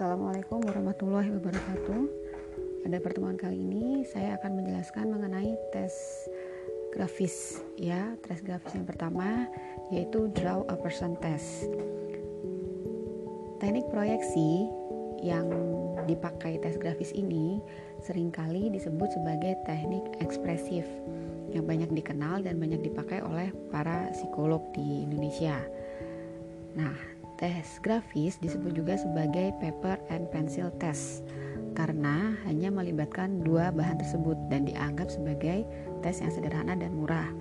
Assalamualaikum warahmatullahi wabarakatuh. Pada pertemuan kali ini saya akan menjelaskan mengenai tes grafis ya. Tes grafis yang pertama yaitu draw a person test. Teknik proyeksi yang dipakai tes grafis ini sering kali disebut sebagai teknik ekspresif yang banyak dikenal dan banyak dipakai oleh para psikolog di Indonesia. Nah, tes grafis disebut juga sebagai paper and pencil test karena hanya melibatkan dua bahan tersebut dan dianggap sebagai tes yang sederhana dan murah.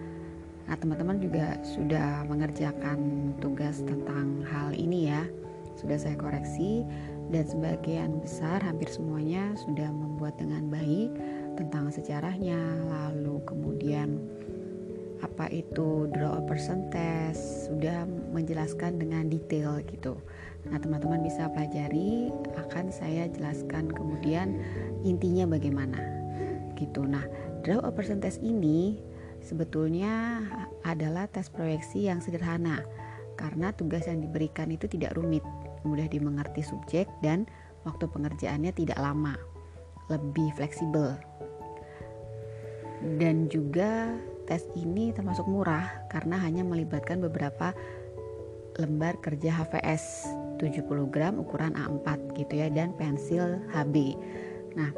Nah, teman-teman juga sudah mengerjakan tugas tentang hal ini ya. Sudah saya koreksi dan sebagian besar hampir semuanya sudah membuat dengan baik tentang sejarahnya, lalu kemudian apa itu draw a person test sudah menjelaskan dengan detail gitu. Nah, teman-teman bisa pelajari akan saya jelaskan kemudian intinya bagaimana. Gitu. Nah, draw a person test ini sebetulnya adalah tes proyeksi yang sederhana karena tugas yang diberikan itu tidak rumit, mudah dimengerti subjek dan waktu pengerjaannya tidak lama, lebih fleksibel. Dan juga tes ini termasuk murah karena hanya melibatkan beberapa lembar kerja HVS 70 gram ukuran A4 gitu ya dan pensil HB. Nah,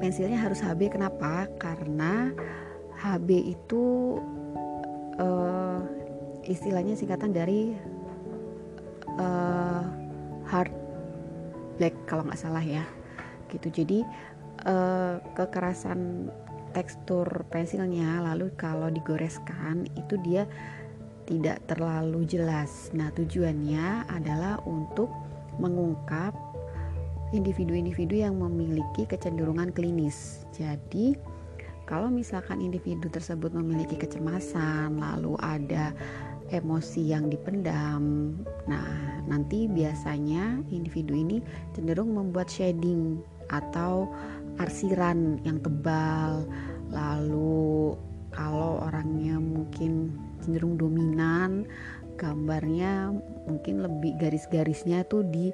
pensilnya harus HB kenapa? Karena HB itu uh, istilahnya singkatan dari uh, hard black kalau nggak salah ya gitu jadi uh, kekerasan tekstur pensilnya lalu kalau digoreskan itu dia tidak terlalu jelas. Nah, tujuannya adalah untuk mengungkap individu-individu yang memiliki kecenderungan klinis. Jadi, kalau misalkan individu tersebut memiliki kecemasan, lalu ada emosi yang dipendam, nah nanti biasanya individu ini cenderung membuat shading atau arsiran yang tebal lalu kalau orangnya mungkin cenderung dominan gambarnya mungkin lebih garis-garisnya tuh di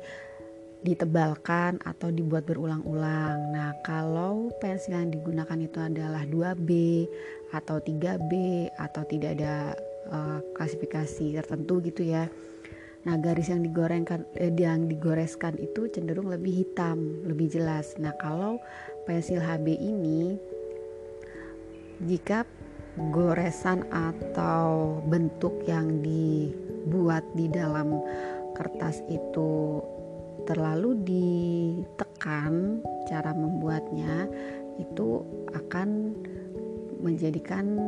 ditebalkan atau dibuat berulang-ulang. Nah, kalau pensil yang digunakan itu adalah 2B atau 3B atau tidak ada uh, klasifikasi tertentu gitu ya. Nah, garis yang digorengkan eh, yang digoreskan itu cenderung lebih hitam, lebih jelas. Nah, kalau pensil HB ini jika goresan atau bentuk yang dibuat di dalam kertas itu terlalu ditekan cara membuatnya itu akan menjadikan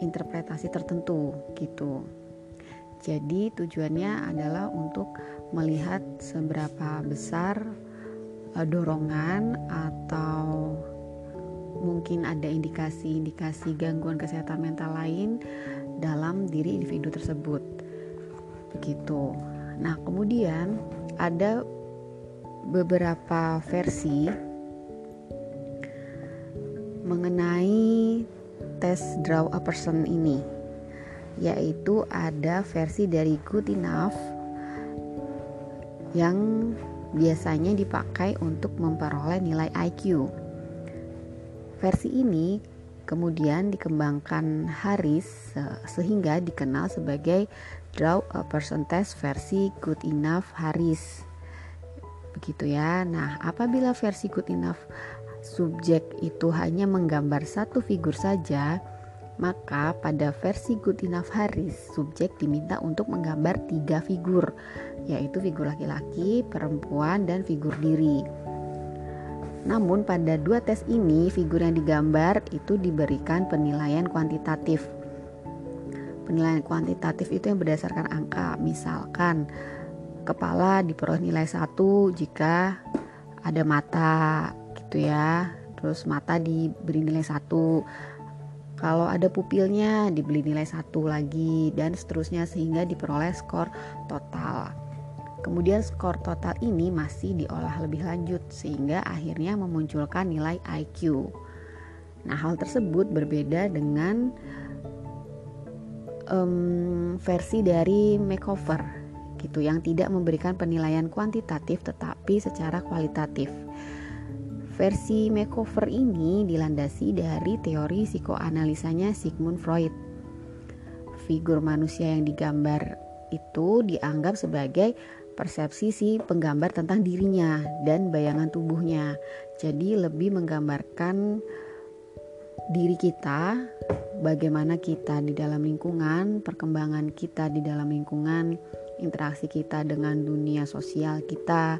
interpretasi tertentu gitu. Jadi tujuannya adalah untuk melihat seberapa besar uh, dorongan atau mungkin ada indikasi-indikasi gangguan kesehatan mental lain dalam diri individu tersebut. Begitu. Nah, kemudian ada beberapa versi mengenai tes draw a person ini yaitu ada versi dari good enough yang biasanya dipakai untuk memperoleh nilai IQ. Versi ini kemudian dikembangkan Harris sehingga dikenal sebagai Draw a Person Test versi Good Enough Harris. Begitu ya. Nah, apabila versi Good Enough subjek itu hanya menggambar satu figur saja, maka pada versi Good Enough Harris, subjek diminta untuk menggambar tiga figur, yaitu figur laki-laki, perempuan, dan figur diri. Namun pada dua tes ini, figur yang digambar itu diberikan penilaian kuantitatif. Penilaian kuantitatif itu yang berdasarkan angka, misalkan kepala diperoleh nilai satu jika ada mata gitu ya terus mata diberi nilai satu kalau ada pupilnya dibeli nilai satu lagi dan seterusnya sehingga diperoleh skor total. Kemudian skor total ini masih diolah lebih lanjut sehingga akhirnya memunculkan nilai IQ. Nah, hal tersebut berbeda dengan um, versi dari makeover gitu yang tidak memberikan penilaian kuantitatif tetapi secara kualitatif. Versi makeover ini dilandasi dari teori psikoanalisanya Sigmund Freud. Figur manusia yang digambar itu dianggap sebagai persepsi si penggambar tentang dirinya dan bayangan tubuhnya. Jadi lebih menggambarkan diri kita, bagaimana kita di dalam lingkungan, perkembangan kita di dalam lingkungan, interaksi kita dengan dunia sosial kita,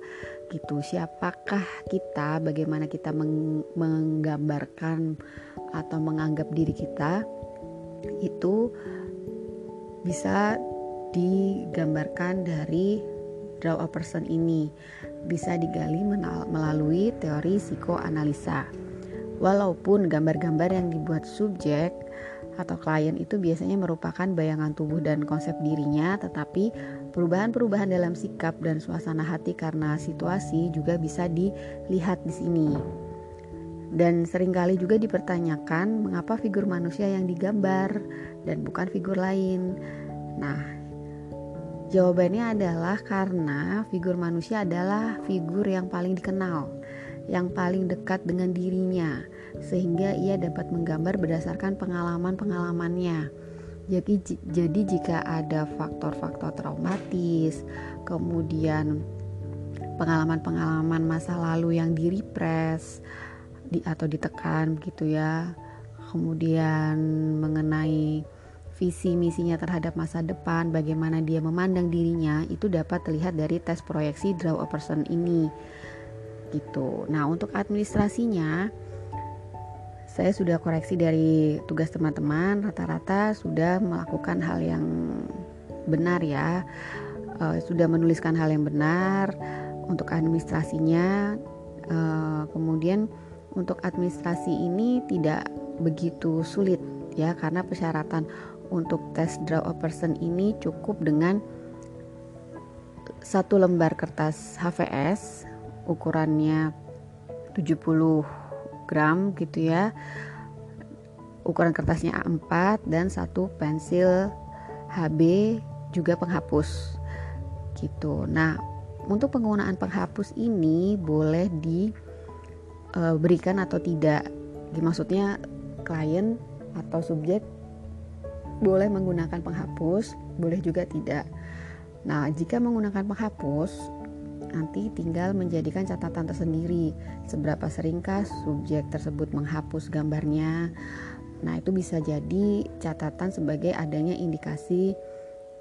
gitu siapakah kita bagaimana kita meng menggambarkan atau menganggap diri kita itu bisa digambarkan dari draw a person ini bisa digali melalui teori psikoanalisa walaupun gambar-gambar yang dibuat subjek atau klien itu biasanya merupakan bayangan tubuh dan konsep dirinya, tetapi perubahan-perubahan dalam sikap dan suasana hati karena situasi juga bisa dilihat di sini. Dan sering kali juga dipertanyakan mengapa figur manusia yang digambar dan bukan figur lain. Nah, jawabannya adalah karena figur manusia adalah figur yang paling dikenal, yang paling dekat dengan dirinya sehingga ia dapat menggambar berdasarkan pengalaman-pengalamannya. Jadi, jadi jika ada faktor-faktor traumatis, kemudian pengalaman-pengalaman masa lalu yang direpres di, atau ditekan gitu ya, kemudian mengenai visi misinya terhadap masa depan, bagaimana dia memandang dirinya, itu dapat terlihat dari tes proyeksi draw a person ini. Gitu. Nah, untuk administrasinya saya sudah koreksi dari tugas teman-teman rata-rata sudah melakukan hal yang benar ya uh, sudah menuliskan hal yang benar untuk administrasinya uh, kemudian untuk administrasi ini tidak begitu sulit ya karena persyaratan untuk tes draw a person ini cukup dengan satu lembar kertas HVS ukurannya 70 gram gitu ya. Ukuran kertasnya A4 dan satu pensil HB juga penghapus gitu. Nah untuk penggunaan penghapus ini boleh diberikan e, atau tidak. Maksudnya klien atau subjek boleh menggunakan penghapus boleh juga tidak nah jika menggunakan penghapus nanti tinggal menjadikan catatan tersendiri seberapa seringkah subjek tersebut menghapus gambarnya. Nah, itu bisa jadi catatan sebagai adanya indikasi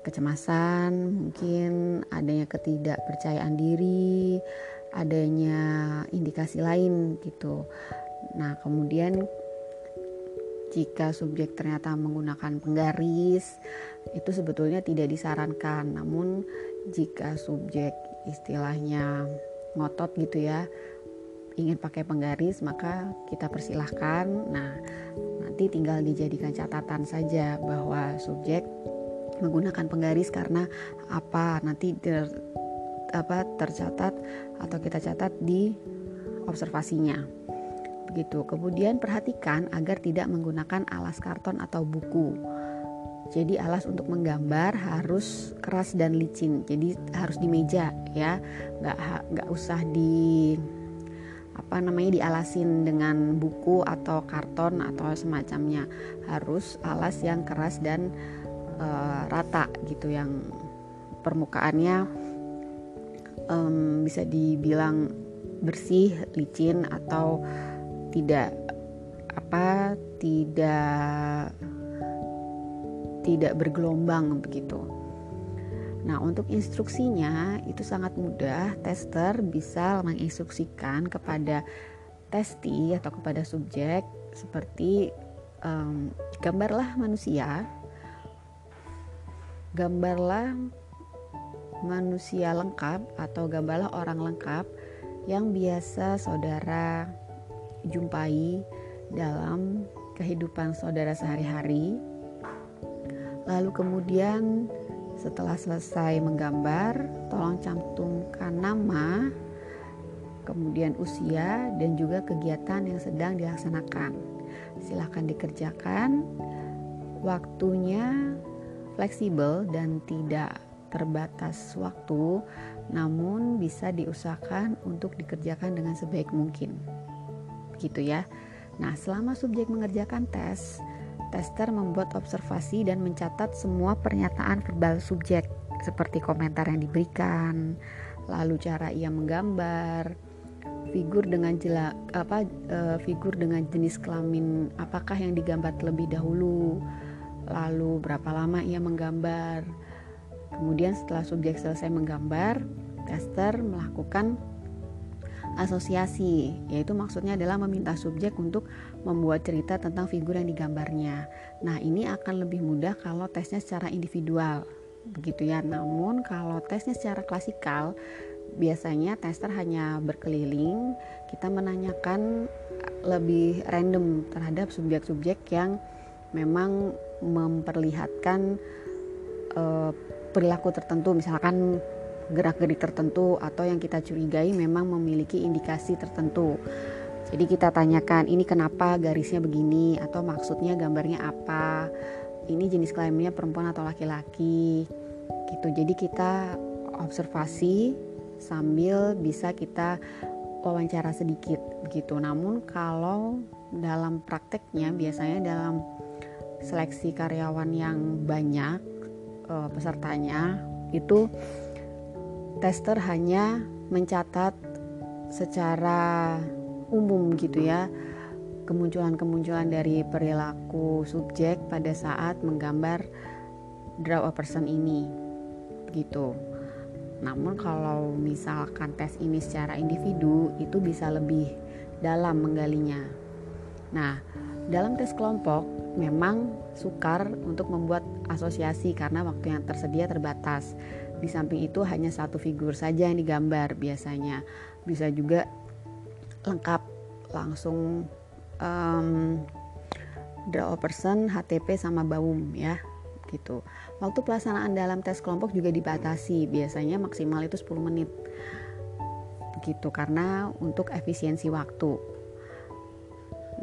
kecemasan, mungkin adanya ketidakpercayaan diri, adanya indikasi lain gitu. Nah, kemudian jika subjek ternyata menggunakan penggaris, itu sebetulnya tidak disarankan. Namun, jika subjek istilahnya ngotot gitu ya ingin pakai penggaris maka kita persilahkan. Nah nanti tinggal dijadikan catatan saja bahwa subjek menggunakan penggaris karena apa? Nanti ter, apa tercatat atau kita catat di observasinya begitu kemudian perhatikan agar tidak menggunakan alas karton atau buku jadi alas untuk menggambar harus keras dan licin. Jadi harus di meja ya, nggak nggak usah di apa namanya dialasin dengan buku atau karton atau semacamnya. Harus alas yang keras dan uh, rata gitu, yang permukaannya um, bisa dibilang bersih, licin atau tidak apa tidak tidak bergelombang begitu. Nah, untuk instruksinya itu sangat mudah. Tester bisa menginstruksikan kepada testi atau kepada subjek seperti um, gambarlah manusia, gambarlah manusia lengkap atau gambarlah orang lengkap yang biasa saudara jumpai dalam kehidupan saudara sehari-hari Lalu kemudian setelah selesai menggambar, tolong cantumkan nama, kemudian usia dan juga kegiatan yang sedang dilaksanakan. Silahkan dikerjakan. Waktunya fleksibel dan tidak terbatas waktu, namun bisa diusahakan untuk dikerjakan dengan sebaik mungkin. Gitu ya. Nah, selama subjek mengerjakan tes, tester membuat observasi dan mencatat semua pernyataan verbal subjek seperti komentar yang diberikan, lalu cara ia menggambar, figur dengan jela, apa e, figur dengan jenis kelamin apakah yang digambar terlebih dahulu, lalu berapa lama ia menggambar. Kemudian setelah subjek selesai menggambar, tester melakukan asosiasi, yaitu maksudnya adalah meminta subjek untuk membuat cerita tentang figur yang digambarnya. Nah, ini akan lebih mudah kalau tesnya secara individual begitu ya. Namun kalau tesnya secara klasikal biasanya tester hanya berkeliling, kita menanyakan lebih random terhadap subjek-subjek yang memang memperlihatkan uh, perilaku tertentu, misalkan gerak-gerik tertentu atau yang kita curigai memang memiliki indikasi tertentu. Jadi kita tanyakan ini kenapa garisnya begini? Atau maksudnya gambarnya apa? Ini jenis kelaminnya perempuan atau laki-laki? Gitu. Jadi kita observasi sambil bisa kita wawancara sedikit begitu namun kalau dalam prakteknya biasanya dalam seleksi karyawan yang banyak uh, pesertanya itu tester hanya mencatat secara umum gitu ya kemunculan-kemunculan dari perilaku subjek pada saat menggambar draw a person ini gitu. Namun kalau misalkan tes ini secara individu itu bisa lebih dalam menggalinya. Nah, dalam tes kelompok memang sukar untuk membuat asosiasi karena waktu yang tersedia terbatas. Di samping itu hanya satu figur saja yang digambar biasanya. Bisa juga lengkap langsung um, draw person, HTP sama baum ya gitu. Waktu pelaksanaan dalam tes kelompok juga dibatasi, biasanya maksimal itu 10 menit. Gitu karena untuk efisiensi waktu.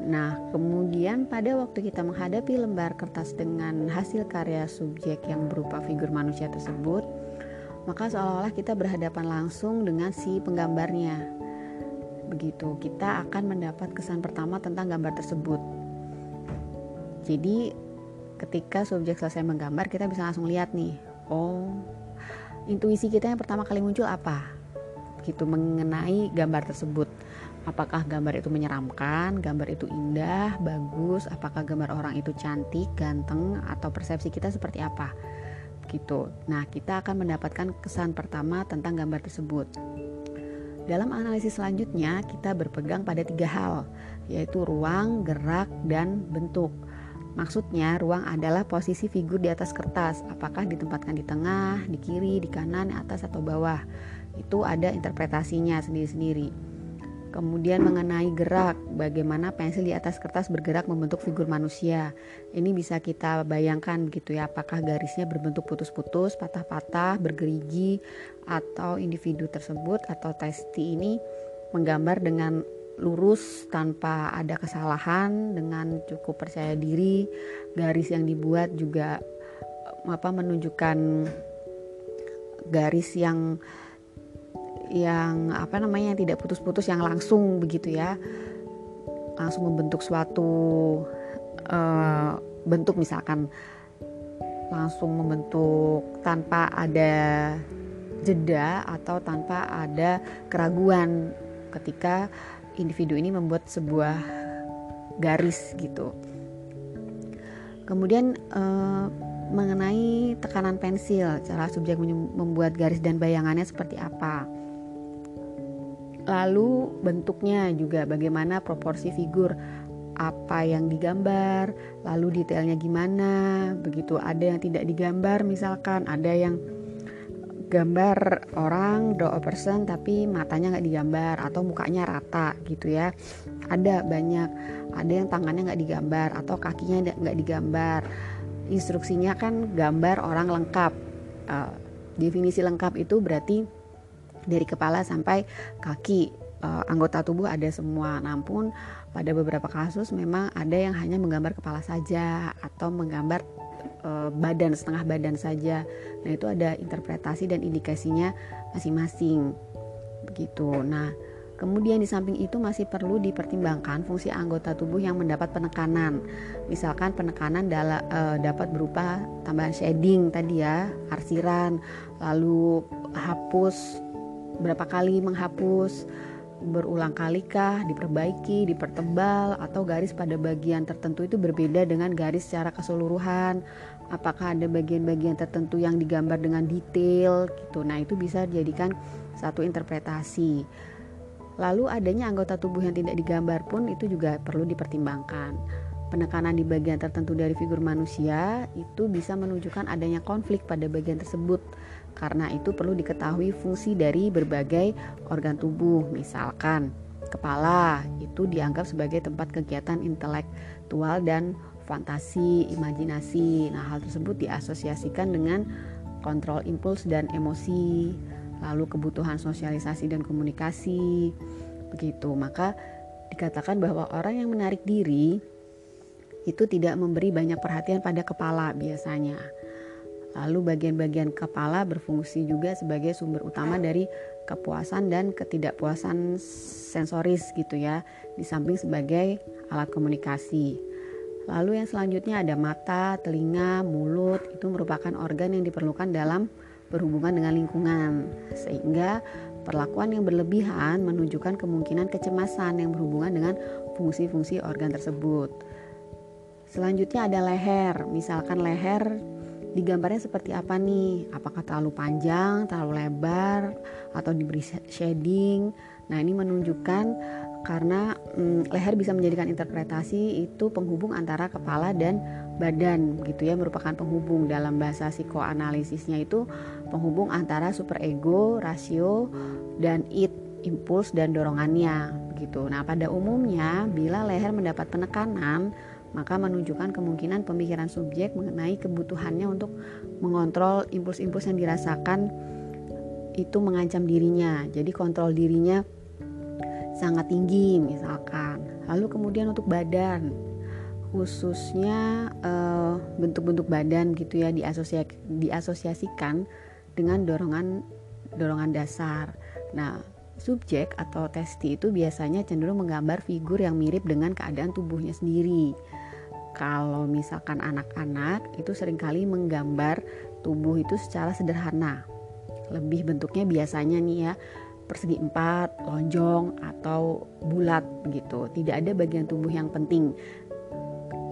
Nah, kemudian pada waktu kita menghadapi lembar kertas dengan hasil karya subjek yang berupa figur manusia tersebut, maka seolah-olah kita berhadapan langsung dengan si penggambarnya. Begitu, kita akan mendapat kesan pertama tentang gambar tersebut. Jadi, ketika subjek selesai menggambar kita bisa langsung lihat nih oh intuisi kita yang pertama kali muncul apa gitu mengenai gambar tersebut apakah gambar itu menyeramkan gambar itu indah bagus apakah gambar orang itu cantik ganteng atau persepsi kita seperti apa gitu nah kita akan mendapatkan kesan pertama tentang gambar tersebut dalam analisis selanjutnya kita berpegang pada tiga hal yaitu ruang gerak dan bentuk Maksudnya, ruang adalah posisi figur di atas kertas, apakah ditempatkan di tengah, di kiri, di kanan, atas, atau bawah. Itu ada interpretasinya sendiri-sendiri. Kemudian mengenai gerak, bagaimana pensil di atas kertas bergerak membentuk figur manusia. Ini bisa kita bayangkan gitu ya, apakah garisnya berbentuk putus-putus, patah-patah, bergerigi, atau individu tersebut atau testi ini menggambar dengan lurus tanpa ada kesalahan dengan cukup percaya diri garis yang dibuat juga apa menunjukkan garis yang yang apa namanya yang tidak putus-putus yang langsung begitu ya langsung membentuk suatu uh, bentuk misalkan langsung membentuk tanpa ada jeda atau tanpa ada keraguan ketika individu ini membuat sebuah garis gitu. Kemudian eh, mengenai tekanan pensil, cara subjek membuat garis dan bayangannya seperti apa. Lalu bentuknya juga bagaimana proporsi figur. Apa yang digambar, lalu detailnya gimana, begitu ada yang tidak digambar misalkan, ada yang gambar orang draw a person tapi matanya nggak digambar atau mukanya rata gitu ya. Ada banyak ada yang tangannya nggak digambar atau kakinya nggak digambar. Instruksinya kan gambar orang lengkap. Uh, definisi lengkap itu berarti dari kepala sampai kaki uh, anggota tubuh ada semua namun pada beberapa kasus memang ada yang hanya menggambar kepala saja atau menggambar e, badan setengah badan saja. Nah, itu ada interpretasi dan indikasinya masing-masing. Begitu. Nah, Kemudian di samping itu masih perlu dipertimbangkan fungsi anggota tubuh yang mendapat penekanan. Misalkan penekanan dala, e, dapat berupa tambahan shading tadi ya, arsiran, lalu hapus berapa kali menghapus, berulang kalikah, diperbaiki, dipertebal atau garis pada bagian tertentu itu berbeda dengan garis secara keseluruhan. Apakah ada bagian-bagian tertentu yang digambar dengan detail gitu. Nah, itu bisa dijadikan satu interpretasi. Lalu adanya anggota tubuh yang tidak digambar pun itu juga perlu dipertimbangkan. Penekanan di bagian tertentu dari figur manusia itu bisa menunjukkan adanya konflik pada bagian tersebut. Karena itu perlu diketahui fungsi dari berbagai organ tubuh, misalkan kepala itu dianggap sebagai tempat kegiatan intelektual dan fantasi, imajinasi. Nah, hal tersebut diasosiasikan dengan kontrol impuls dan emosi lalu kebutuhan sosialisasi dan komunikasi. Begitu. Maka dikatakan bahwa orang yang menarik diri itu tidak memberi banyak perhatian pada kepala biasanya. Lalu bagian-bagian kepala berfungsi juga sebagai sumber utama dari kepuasan dan ketidakpuasan sensoris gitu ya, di samping sebagai alat komunikasi. Lalu yang selanjutnya ada mata, telinga, mulut, itu merupakan organ yang diperlukan dalam berhubungan dengan lingkungan, sehingga perlakuan yang berlebihan menunjukkan kemungkinan kecemasan yang berhubungan dengan fungsi-fungsi organ tersebut. Selanjutnya ada leher, misalkan leher digambarnya seperti apa nih? Apakah terlalu panjang, terlalu lebar, atau diberi shading? Nah, ini menunjukkan karena hmm, leher bisa menjadikan interpretasi itu penghubung antara kepala dan badan gitu ya merupakan penghubung dalam bahasa psikoanalisisnya itu penghubung antara superego, rasio dan it, impuls dan dorongannya gitu. Nah, pada umumnya bila leher mendapat penekanan maka menunjukkan kemungkinan pemikiran subjek mengenai kebutuhannya untuk mengontrol impuls-impuls yang dirasakan itu mengancam dirinya. Jadi kontrol dirinya sangat tinggi misalkan. Lalu kemudian untuk badan khususnya uh, bentuk-bentuk badan gitu ya diasosia diasosiasikan dengan dorongan dorongan dasar. Nah, subjek atau testi itu biasanya cenderung menggambar figur yang mirip dengan keadaan tubuhnya sendiri. Kalau misalkan anak-anak itu sering kali menggambar tubuh itu secara sederhana. Lebih bentuknya biasanya nih ya persegi empat, lonjong atau bulat gitu. Tidak ada bagian tubuh yang penting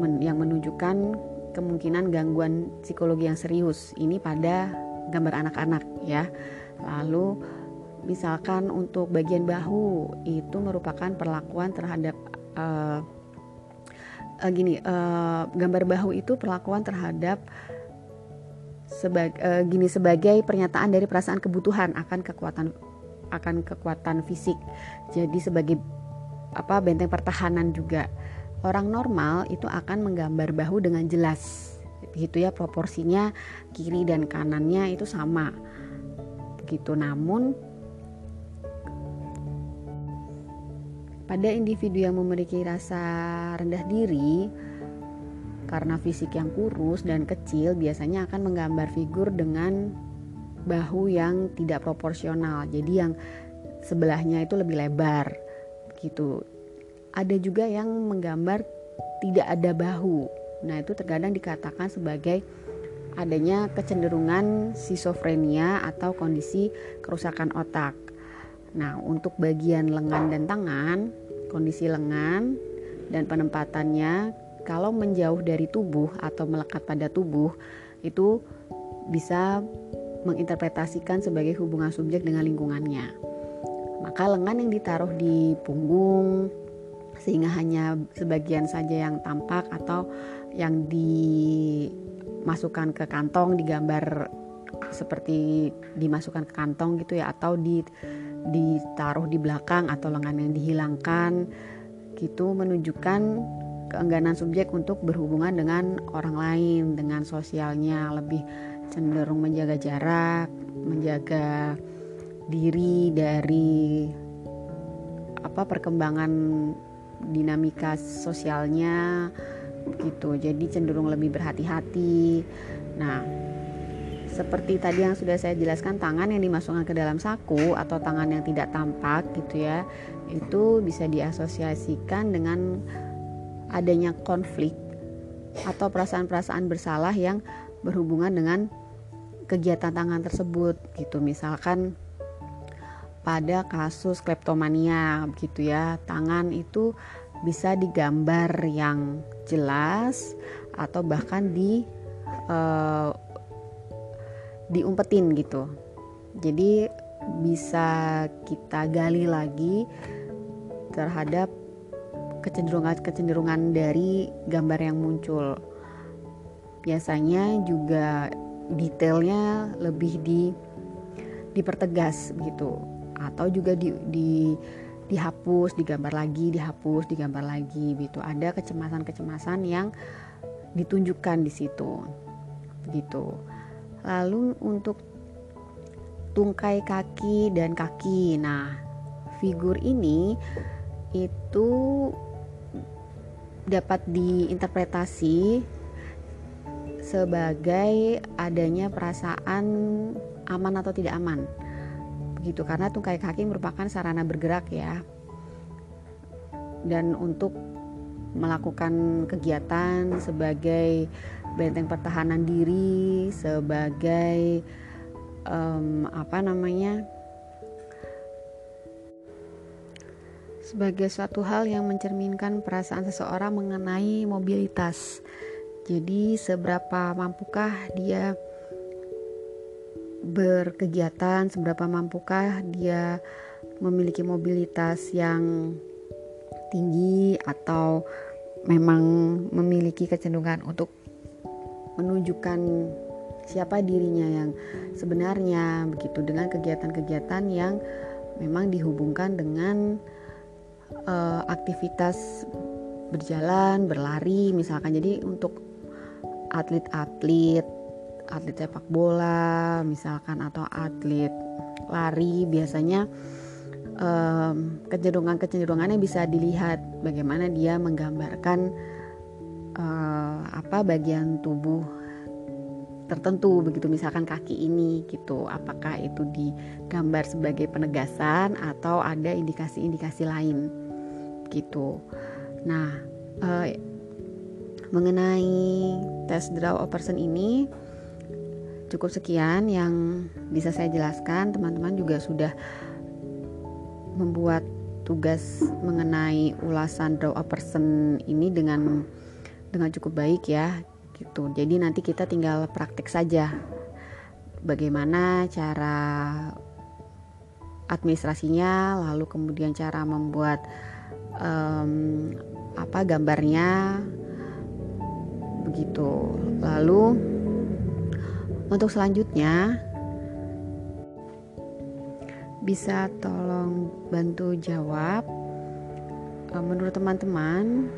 men yang menunjukkan kemungkinan gangguan psikologi yang serius ini pada gambar anak-anak ya. Lalu misalkan untuk bagian bahu itu merupakan perlakuan terhadap uh, uh, gini uh, gambar bahu itu perlakuan terhadap sebagai uh, gini sebagai pernyataan dari perasaan kebutuhan akan kekuatan akan kekuatan fisik. Jadi sebagai apa benteng pertahanan juga. Orang normal itu akan menggambar bahu dengan jelas. Gitu ya proporsinya kiri dan kanannya itu sama. Begitu namun pada individu yang memiliki rasa rendah diri karena fisik yang kurus dan kecil biasanya akan menggambar figur dengan bahu yang tidak proporsional jadi yang sebelahnya itu lebih lebar gitu ada juga yang menggambar tidak ada bahu. Nah, itu terkadang dikatakan sebagai adanya kecenderungan schizofrenia atau kondisi kerusakan otak. Nah, untuk bagian lengan dan tangan, kondisi lengan dan penempatannya kalau menjauh dari tubuh atau melekat pada tubuh itu bisa menginterpretasikan sebagai hubungan subjek dengan lingkungannya. Maka lengan yang ditaruh di punggung, sehingga hanya sebagian saja yang tampak atau yang dimasukkan ke kantong digambar seperti dimasukkan ke kantong gitu ya atau di ditaruh di belakang atau lengan yang dihilangkan gitu menunjukkan keengganan subjek untuk berhubungan dengan orang lain dengan sosialnya. Lebih cenderung menjaga jarak menjaga diri dari apa perkembangan dinamika sosialnya gitu. Jadi cenderung lebih berhati-hati. Nah seperti tadi yang sudah saya jelaskan tangan yang dimasukkan ke dalam saku atau tangan yang tidak tampak gitu ya itu bisa diasosiasikan dengan adanya konflik atau perasaan-perasaan bersalah yang berhubungan dengan kegiatan tangan tersebut gitu. Misalkan pada kasus kleptomania gitu ya tangan itu bisa digambar yang jelas atau bahkan di uh, diumpetin gitu. Jadi bisa kita gali lagi terhadap kecenderungan-kecenderungan dari gambar yang muncul. Biasanya juga detailnya lebih di dipertegas gitu. Atau juga di, di dihapus digambar lagi dihapus digambar lagi gitu. Ada kecemasan-kecemasan yang ditunjukkan di situ begitu lalu untuk tungkai kaki dan kaki. Nah figur ini itu dapat diinterpretasi sebagai adanya perasaan aman atau tidak aman. Begitu karena tungkai kaki merupakan sarana bergerak ya. Dan untuk melakukan kegiatan sebagai benteng pertahanan diri sebagai um, apa namanya sebagai suatu hal yang mencerminkan perasaan seseorang mengenai mobilitas. Jadi seberapa mampukah dia berkegiatan, seberapa mampukah dia memiliki mobilitas yang tinggi atau memang memiliki kecenderungan untuk menunjukkan siapa dirinya yang sebenarnya begitu dengan kegiatan-kegiatan yang memang dihubungkan dengan uh, aktivitas berjalan, berlari misalkan. Jadi untuk atlet-atlet atlet sepak bola misalkan atau atlet lari biasanya um, kecenderungan-kecenderungannya bisa dilihat bagaimana dia menggambarkan uh, apa bagian tubuh tertentu begitu. Misalkan kaki ini gitu. Apakah itu digambar sebagai penegasan atau ada indikasi-indikasi lain? Gitu. Nah uh, mengenai tes draw a person ini cukup sekian yang bisa saya jelaskan. Teman-teman juga sudah membuat tugas mengenai ulasan draw a person ini dengan dengan cukup baik ya gitu jadi nanti kita tinggal praktik saja bagaimana cara administrasinya lalu kemudian cara membuat um, apa gambarnya begitu. Lalu untuk selanjutnya bisa tolong bantu jawab menurut teman-teman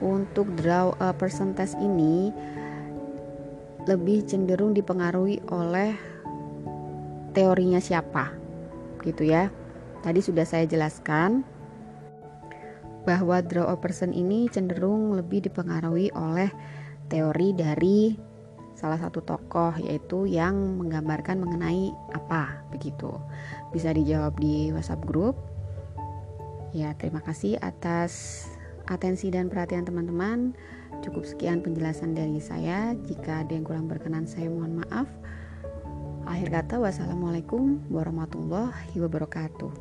untuk draw person test ini lebih cenderung dipengaruhi oleh teorinya siapa gitu ya tadi sudah saya jelaskan bahwa draw a person ini cenderung lebih dipengaruhi oleh teori dari salah satu tokoh yaitu yang menggambarkan mengenai apa begitu. Bisa dijawab di WhatsApp grup. Ya, terima kasih atas atensi dan perhatian teman-teman. Cukup sekian penjelasan dari saya. Jika ada yang kurang berkenan saya mohon maaf. Akhir kata wassalamualaikum warahmatullahi wabarakatuh.